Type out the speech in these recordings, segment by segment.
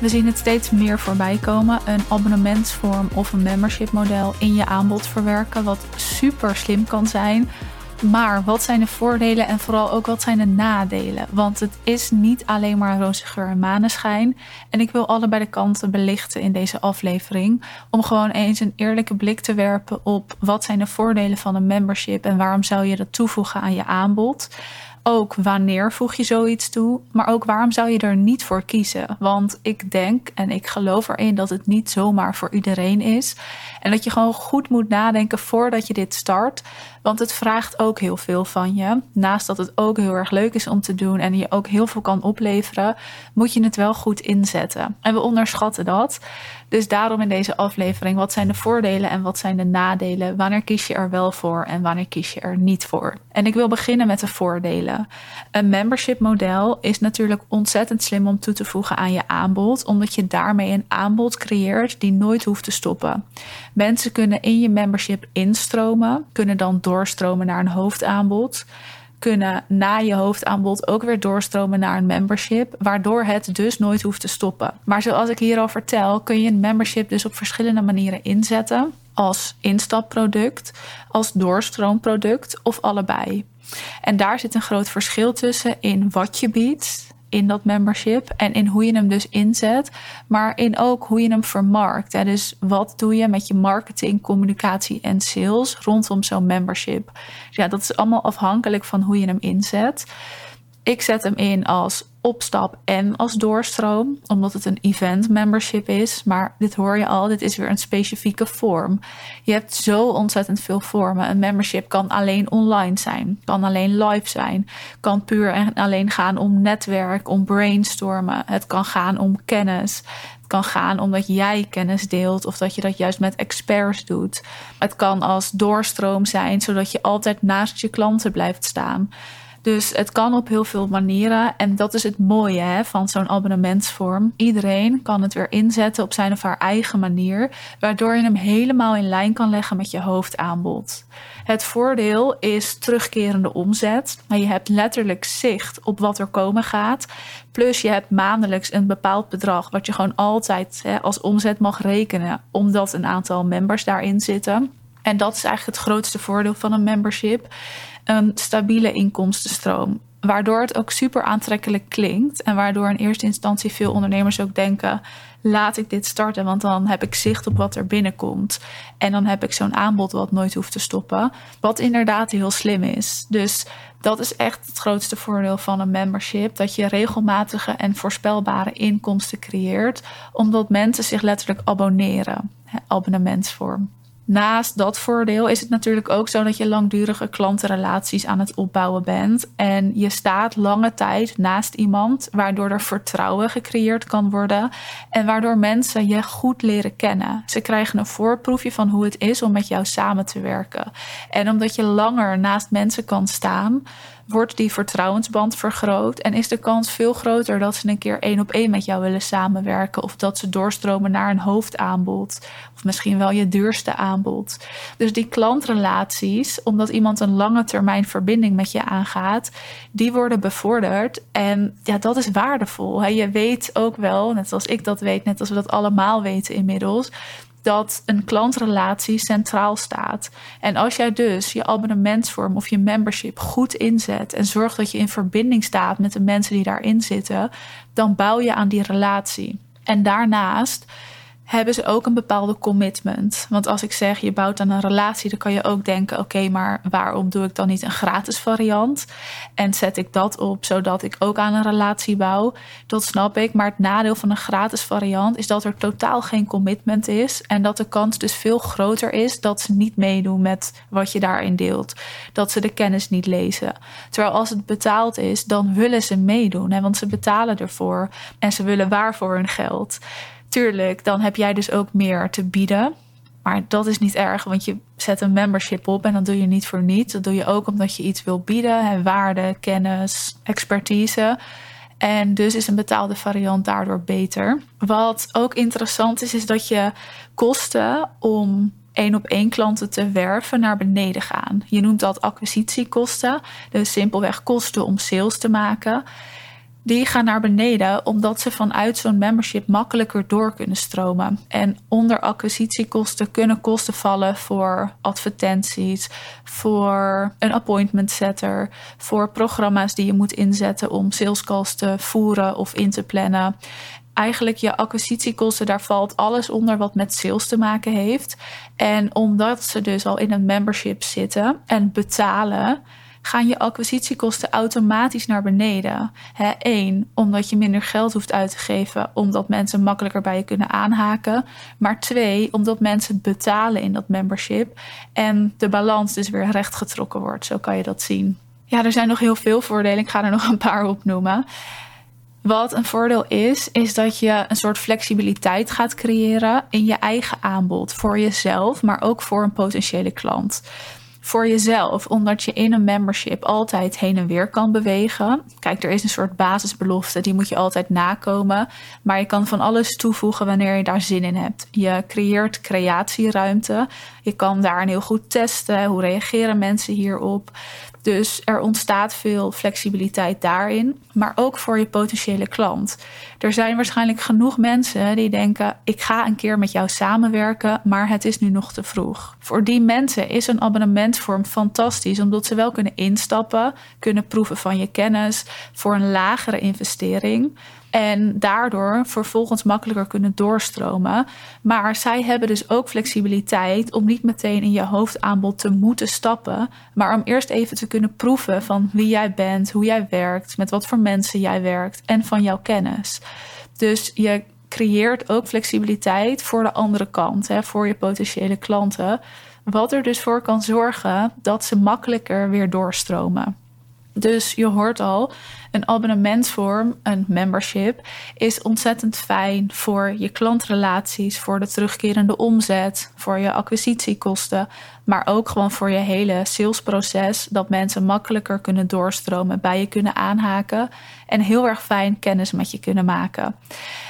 We zien het steeds meer voorbij komen. Een abonnementsvorm of een membership model in je aanbod verwerken. Wat super slim kan zijn. Maar wat zijn de voordelen en vooral ook wat zijn de nadelen? Want het is niet alleen maar roze geur en maneschijn. En ik wil allebei de kanten belichten in deze aflevering. Om gewoon eens een eerlijke blik te werpen op wat zijn de voordelen van een membership en waarom zou je dat toevoegen aan je aanbod ook wanneer voeg je zoiets toe, maar ook waarom zou je er niet voor kiezen? Want ik denk en ik geloof erin dat het niet zomaar voor iedereen is. En dat je gewoon goed moet nadenken voordat je dit start. Want het vraagt ook heel veel van je. Naast dat het ook heel erg leuk is om te doen en je ook heel veel kan opleveren, moet je het wel goed inzetten. En we onderschatten dat. Dus daarom in deze aflevering, wat zijn de voordelen en wat zijn de nadelen? Wanneer kies je er wel voor en wanneer kies je er niet voor? En ik wil beginnen met de voordelen. Een membership model is natuurlijk ontzettend slim om toe te voegen aan je aanbod, omdat je daarmee een aanbod creëert die nooit hoeft te stoppen. Mensen kunnen in je membership instromen, kunnen dan doorstromen naar een hoofdaanbod kunnen na je hoofdaanbod ook weer doorstromen naar een membership, waardoor het dus nooit hoeft te stoppen. Maar zoals ik hier al vertel, kun je een membership dus op verschillende manieren inzetten. Als instapproduct, als doorstroomproduct of allebei. En daar zit een groot verschil tussen in wat je biedt in dat membership en in hoe je hem dus inzet, maar in ook hoe je hem vermarkt. Dus wat doe je met je marketing, communicatie en sales rondom zo'n membership? ja, dat is allemaal afhankelijk van hoe je hem inzet. Ik zet hem in als opstap en als doorstroom, omdat het een event membership is. Maar dit hoor je al, dit is weer een specifieke vorm. Je hebt zo ontzettend veel vormen. Een membership kan alleen online zijn, kan alleen live zijn, kan puur en alleen gaan om netwerk, om brainstormen. Het kan gaan om kennis. Het kan gaan omdat jij kennis deelt of dat je dat juist met experts doet. Het kan als doorstroom zijn, zodat je altijd naast je klanten blijft staan. Dus het kan op heel veel manieren. En dat is het mooie hè, van zo'n abonnementsvorm. Iedereen kan het weer inzetten op zijn of haar eigen manier, waardoor je hem helemaal in lijn kan leggen met je hoofdaanbod. Het voordeel is terugkerende omzet. Je hebt letterlijk zicht op wat er komen gaat. Plus je hebt maandelijks een bepaald bedrag wat je gewoon altijd hè, als omzet mag rekenen, omdat een aantal members daarin zitten. En dat is eigenlijk het grootste voordeel van een membership een stabiele inkomstenstroom. Waardoor het ook super aantrekkelijk klinkt. En waardoor in eerste instantie veel ondernemers ook denken: laat ik dit starten, want dan heb ik zicht op wat er binnenkomt. En dan heb ik zo'n aanbod wat nooit hoeft te stoppen. Wat inderdaad heel slim is. Dus dat is echt het grootste voordeel van een membership: dat je regelmatige en voorspelbare inkomsten creëert, omdat mensen zich letterlijk abonneren. abonnementsvorm. Naast dat voordeel is het natuurlijk ook zo dat je langdurige klantenrelaties aan het opbouwen bent. En je staat lange tijd naast iemand, waardoor er vertrouwen gecreëerd kan worden. En waardoor mensen je goed leren kennen. Ze krijgen een voorproefje van hoe het is om met jou samen te werken. En omdat je langer naast mensen kan staan, wordt die vertrouwensband vergroot en is de kans veel groter dat ze een keer één op één met jou willen samenwerken of dat ze doorstromen naar een hoofdaanbod of misschien wel je duurste aanbod. Dus die klantrelaties, omdat iemand een lange termijn verbinding met je aangaat, die worden bevorderd en ja, dat is waardevol. Je weet ook wel, net als ik dat weet, net als we dat allemaal weten inmiddels, dat een klantrelatie centraal staat. En als jij dus je abonnementsvorm of je membership goed inzet en zorgt dat je in verbinding staat met de mensen die daarin zitten, dan bouw je aan die relatie. En daarnaast hebben ze ook een bepaalde commitment. Want als ik zeg je bouwt aan een relatie, dan kan je ook denken: oké, maar waarom doe ik dan niet een gratis variant? En zet ik dat op zodat ik ook aan een relatie bouw? Dat snap ik. Maar het nadeel van een gratis variant is dat er totaal geen commitment is. En dat de kans dus veel groter is dat ze niet meedoen met wat je daarin deelt. Dat ze de kennis niet lezen. Terwijl als het betaald is, dan willen ze meedoen. Hè? Want ze betalen ervoor en ze willen waar voor hun geld tuurlijk, dan heb jij dus ook meer te bieden. Maar dat is niet erg, want je zet een membership op en dat doe je niet voor niets. Dat doe je ook omdat je iets wil bieden, hè, waarde, kennis, expertise. En dus is een betaalde variant daardoor beter. Wat ook interessant is, is dat je kosten om één op één klanten te werven naar beneden gaan. Je noemt dat acquisitiekosten, dus simpelweg kosten om sales te maken. Die gaan naar beneden omdat ze vanuit zo'n membership makkelijker door kunnen stromen. En onder acquisitiekosten kunnen kosten vallen voor advertenties, voor een appointment setter, voor programma's die je moet inzetten om salescalls te voeren of in te plannen. Eigenlijk je acquisitiekosten, daar valt alles onder wat met sales te maken heeft. En omdat ze dus al in een membership zitten en betalen, gaan je acquisitiekosten automatisch naar beneden. Eén, omdat je minder geld hoeft uit te geven, omdat mensen makkelijker bij je kunnen aanhaken. Maar twee, omdat mensen betalen in dat membership en de balans dus weer rechtgetrokken wordt. Zo kan je dat zien. Ja, er zijn nog heel veel voordelen. Ik ga er nog een paar opnoemen. Wat een voordeel is, is dat je een soort flexibiliteit gaat creëren in je eigen aanbod voor jezelf, maar ook voor een potentiële klant voor jezelf, omdat je in een membership altijd heen en weer kan bewegen. Kijk, er is een soort basisbelofte, die moet je altijd nakomen. Maar je kan van alles toevoegen wanneer je daar zin in hebt. Je creëert creatieruimte. Je kan daar heel goed testen. Hoe reageren mensen hierop? Dus er ontstaat veel flexibiliteit daarin, maar ook voor je potentiële klant. Er zijn waarschijnlijk genoeg mensen die denken: ik ga een keer met jou samenwerken, maar het is nu nog te vroeg. Voor die mensen is een abonnementvorm fantastisch, omdat ze wel kunnen instappen, kunnen proeven van je kennis voor een lagere investering. En daardoor vervolgens makkelijker kunnen doorstromen. Maar zij hebben dus ook flexibiliteit om niet meteen in je hoofdaanbod te moeten stappen. Maar om eerst even te kunnen proeven van wie jij bent, hoe jij werkt, met wat voor mensen jij werkt en van jouw kennis. Dus je creëert ook flexibiliteit voor de andere kant, hè, voor je potentiële klanten. Wat er dus voor kan zorgen dat ze makkelijker weer doorstromen. Dus je hoort al, een abonnementsvorm, een membership, is ontzettend fijn voor je klantrelaties, voor de terugkerende omzet, voor je acquisitiekosten, maar ook gewoon voor je hele salesproces, dat mensen makkelijker kunnen doorstromen, bij je kunnen aanhaken en heel erg fijn kennis met je kunnen maken.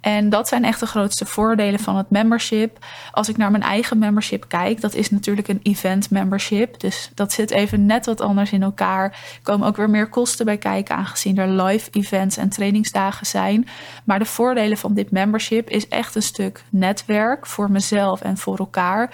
En dat zijn echt de grootste voordelen van het membership. Als ik naar mijn eigen membership kijk, dat is natuurlijk een event membership. Dus dat zit even net wat anders in elkaar. Komen ook weer meer kosten bij kijken, aangezien er live events en trainingsdagen zijn. Maar de voordelen van dit membership is echt een stuk netwerk voor mezelf en voor elkaar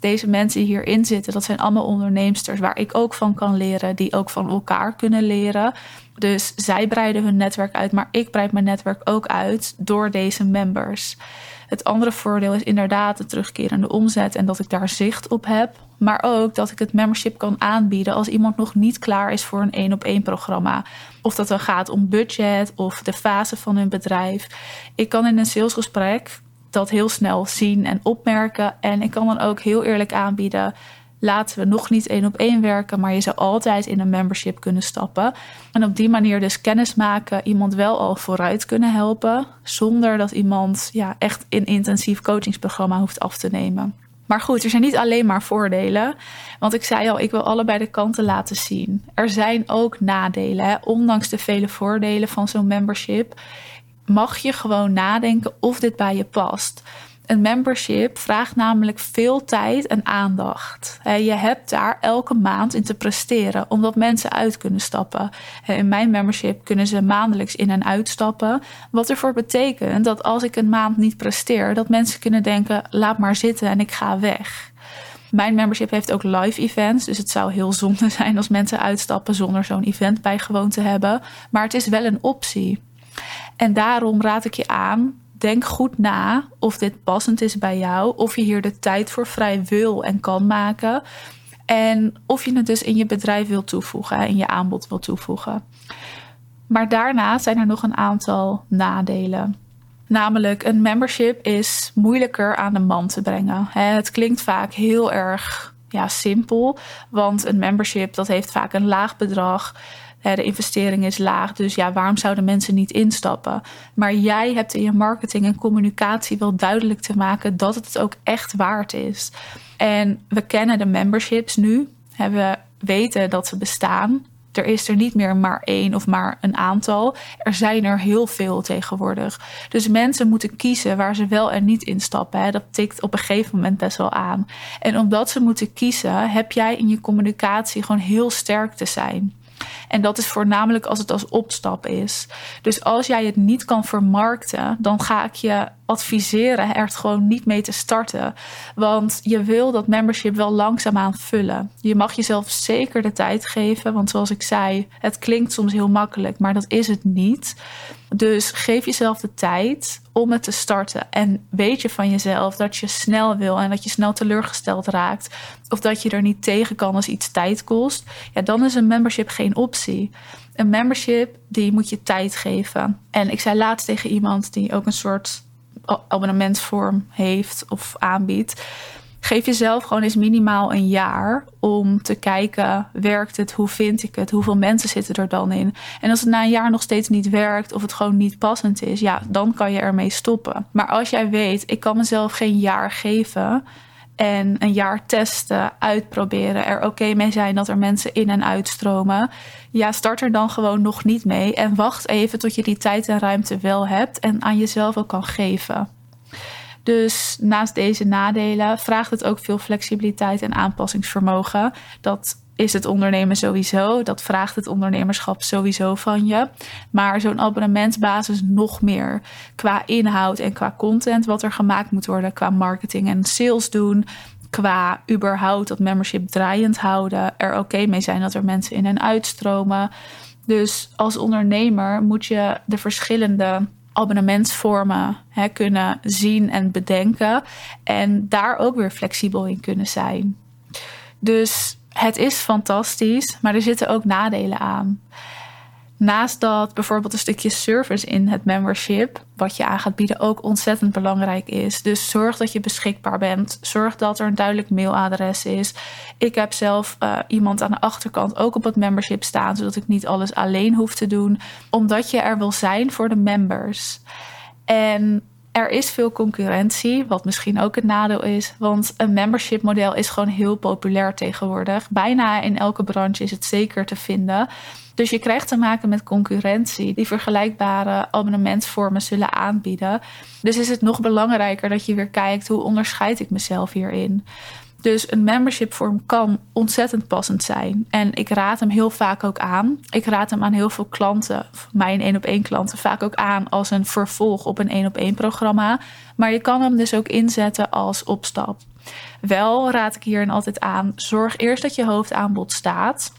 deze mensen die hierin zitten, dat zijn allemaal onderneemsters waar ik ook van kan leren, die ook van elkaar kunnen leren. Dus zij breiden hun netwerk uit, maar ik breid mijn netwerk ook uit door deze members. Het andere voordeel is inderdaad de terugkerende omzet en dat ik daar zicht op heb. Maar ook dat ik het membership kan aanbieden als iemand nog niet klaar is voor een één op één programma. Of dat dan gaat om budget of de fase van hun bedrijf. Ik kan in een salesgesprek dat heel snel zien en opmerken. En ik kan dan ook heel eerlijk aanbieden. Laten we nog niet één op één werken, maar je zou altijd in een membership kunnen stappen. En op die manier dus kennis maken, iemand wel al vooruit kunnen helpen, zonder dat iemand ja, echt een intensief coachingsprogramma hoeft af te nemen. Maar goed, er zijn niet alleen maar voordelen. Want ik zei al, ik wil allebei de kanten laten zien. Er zijn ook nadelen. Ondanks de vele voordelen van zo'n membership mag je gewoon nadenken of dit bij je past. Een membership vraagt namelijk veel tijd en aandacht. Je hebt daar elke maand in te presteren, omdat mensen uit kunnen stappen. In mijn membership kunnen ze maandelijks in en uitstappen. Wat ervoor betekent dat als ik een maand niet presteer, dat mensen kunnen denken: laat maar zitten en ik ga weg. Mijn membership heeft ook live events, dus het zou heel zonde zijn als mensen uitstappen zonder zo'n event bijgewoon te hebben. Maar het is wel een optie. En daarom raad ik je aan, denk goed na of dit passend is bij jou, of je hier de tijd voor vrij wil en kan maken. En of je het dus in je bedrijf wil toevoegen, in je aanbod wil toevoegen. Maar daarnaast zijn er nog een aantal nadelen. Namelijk, een membership is moeilijker aan de man te brengen. Het klinkt vaak heel erg ja, simpel, want een membership dat heeft vaak een laag bedrag de investering is laag, dus ja, waarom zouden mensen niet instappen? Maar jij hebt in je marketing en communicatie wel duidelijk te maken dat het ook echt waard is. En we kennen de memberships nu. We weten dat ze bestaan. Er is er niet meer maar één of maar een aantal. Er zijn er heel veel tegenwoordig. Dus mensen moeten kiezen waar ze wel en niet instappen. Dat tikt op een gegeven moment best wel aan. En omdat ze moeten kiezen, heb jij in je communicatie gewoon heel sterk te zijn. En dat is voornamelijk als het als opstap is. Dus als jij het niet kan vermarkten, dan ga ik je adviseren er gewoon niet mee te starten. Want je wil dat membership wel langzaamaan vullen. Je mag jezelf zeker de tijd geven. Want zoals ik zei, het klinkt soms heel makkelijk, maar dat is het niet. Dus geef jezelf de tijd om het te starten. En weet je van jezelf dat je snel wil en dat je snel teleurgesteld raakt. Of dat je er niet tegen kan als iets tijd kost. Ja, dan is een membership geen optie. Een membership, die moet je tijd geven. En ik zei laatst tegen iemand die ook een soort abonnementsvorm heeft of aanbiedt. Geef jezelf gewoon eens minimaal een jaar om te kijken: werkt het? Hoe vind ik het? Hoeveel mensen zitten er dan in? En als het na een jaar nog steeds niet werkt of het gewoon niet passend is, ja, dan kan je ermee stoppen. Maar als jij weet, ik kan mezelf geen jaar geven en een jaar testen, uitproberen, er oké mee zijn dat er mensen in en uitstromen. Ja, start er dan gewoon nog niet mee en wacht even tot je die tijd en ruimte wel hebt en aan jezelf ook kan geven. Dus naast deze nadelen vraagt het ook veel flexibiliteit en aanpassingsvermogen. Dat is het ondernemen sowieso. Dat vraagt het ondernemerschap sowieso van je. Maar zo'n abonnementsbasis nog meer. Qua inhoud en qua content wat er gemaakt moet worden. Qua marketing en sales doen. Qua überhaupt dat membership draaiend houden. Er oké mee zijn dat er mensen in en uitstromen. Dus als ondernemer moet je de verschillende abonnementsvormen hè, kunnen zien en bedenken. En daar ook weer flexibel in kunnen zijn. Dus het is fantastisch, maar er zitten ook nadelen aan. Naast dat bijvoorbeeld een stukje service in het membership, wat je aan gaat bieden, ook ontzettend belangrijk is. Dus zorg dat je beschikbaar bent. Zorg dat er een duidelijk mailadres is. Ik heb zelf uh, iemand aan de achterkant ook op het membership staan, zodat ik niet alles alleen hoef te doen, omdat je er wil zijn voor de members. En er is veel concurrentie, wat misschien ook een nadeel is. Want een membership model is gewoon heel populair tegenwoordig. Bijna in elke branche is het zeker te vinden. Dus je krijgt te maken met concurrentie die vergelijkbare abonnementsvormen zullen aanbieden. Dus is het nog belangrijker dat je weer kijkt hoe onderscheid ik mezelf hierin. Dus een membership vorm kan ontzettend passend zijn. En ik raad hem heel vaak ook aan. Ik raad hem aan heel veel klanten, mijn één op één klanten, vaak ook aan als een vervolg op een één op één programma. Maar je kan hem dus ook inzetten als opstap. Wel raad ik hierin altijd aan: zorg eerst dat je hoofdaanbod staat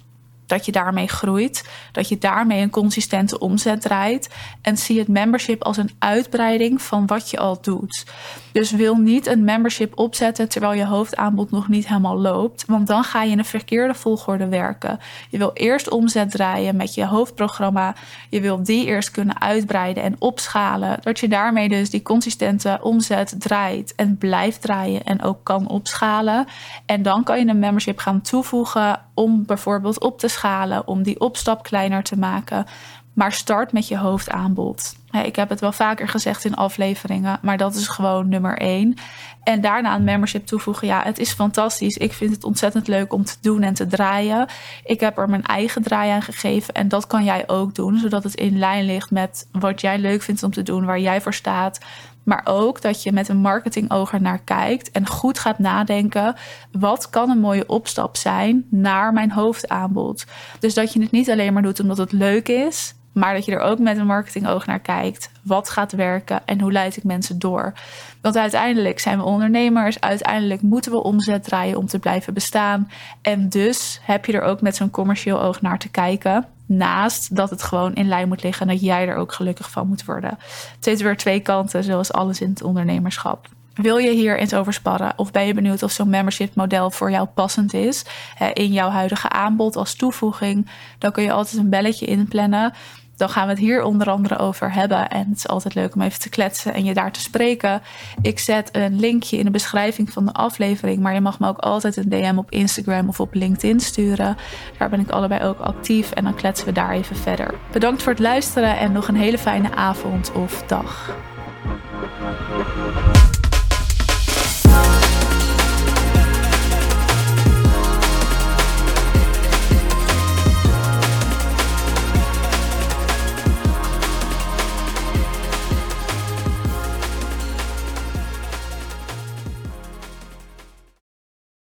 dat je daarmee groeit, dat je daarmee een consistente omzet draait. En zie het membership als een uitbreiding van wat je al doet. Dus wil niet een membership opzetten terwijl je hoofdaanbod nog niet helemaal loopt, want dan ga je in een verkeerde volgorde werken. Je wil eerst omzet draaien met je hoofdprogramma. Je wil die eerst kunnen uitbreiden en opschalen, dat je daarmee dus die consistente omzet draait en blijft draaien en ook kan opschalen. En dan kan je een membership gaan toevoegen om bijvoorbeeld op te schalen, om die opstap kleiner te maken. Maar start met je hoofdaanbod. Ik heb het wel vaker gezegd in afleveringen, maar dat is gewoon nummer één. En daarna een membership toevoegen. Ja, het is fantastisch. Ik vind het ontzettend leuk om te doen en te draaien. Ik heb er mijn eigen draai aan gegeven. En dat kan jij ook doen, zodat het in lijn ligt met wat jij leuk vindt om te doen, waar jij voor staat. Maar ook dat je met een marketingoog naar kijkt en goed gaat nadenken: wat kan een mooie opstap zijn naar mijn hoofdaanbod? Dus dat je het niet alleen maar doet omdat het leuk is, maar dat je er ook met een marketingoog naar kijkt. Wat gaat werken en hoe leid ik mensen door? Want uiteindelijk zijn we ondernemers. Uiteindelijk moeten we omzet draaien om te blijven bestaan. En dus heb je er ook met zo'n commercieel oog naar te kijken. Naast dat het gewoon in lijn moet liggen en dat jij er ook gelukkig van moet worden. Het heeft weer twee kanten, zoals alles in het ondernemerschap. Wil je hier eens over sparren? Of ben je benieuwd of zo'n membership model voor jou passend is in jouw huidige aanbod als toevoeging? Dan kun je altijd een belletje inplannen dan gaan we het hier onder andere over hebben. En het is altijd leuk om even te kletsen en je daar te spreken. Ik zet een linkje in de beschrijving van de aflevering. Maar je mag me ook altijd een DM op Instagram of op LinkedIn sturen. Daar ben ik allebei ook actief en dan kletsen we daar even verder. Bedankt voor het luisteren en nog een hele fijne avond of dag.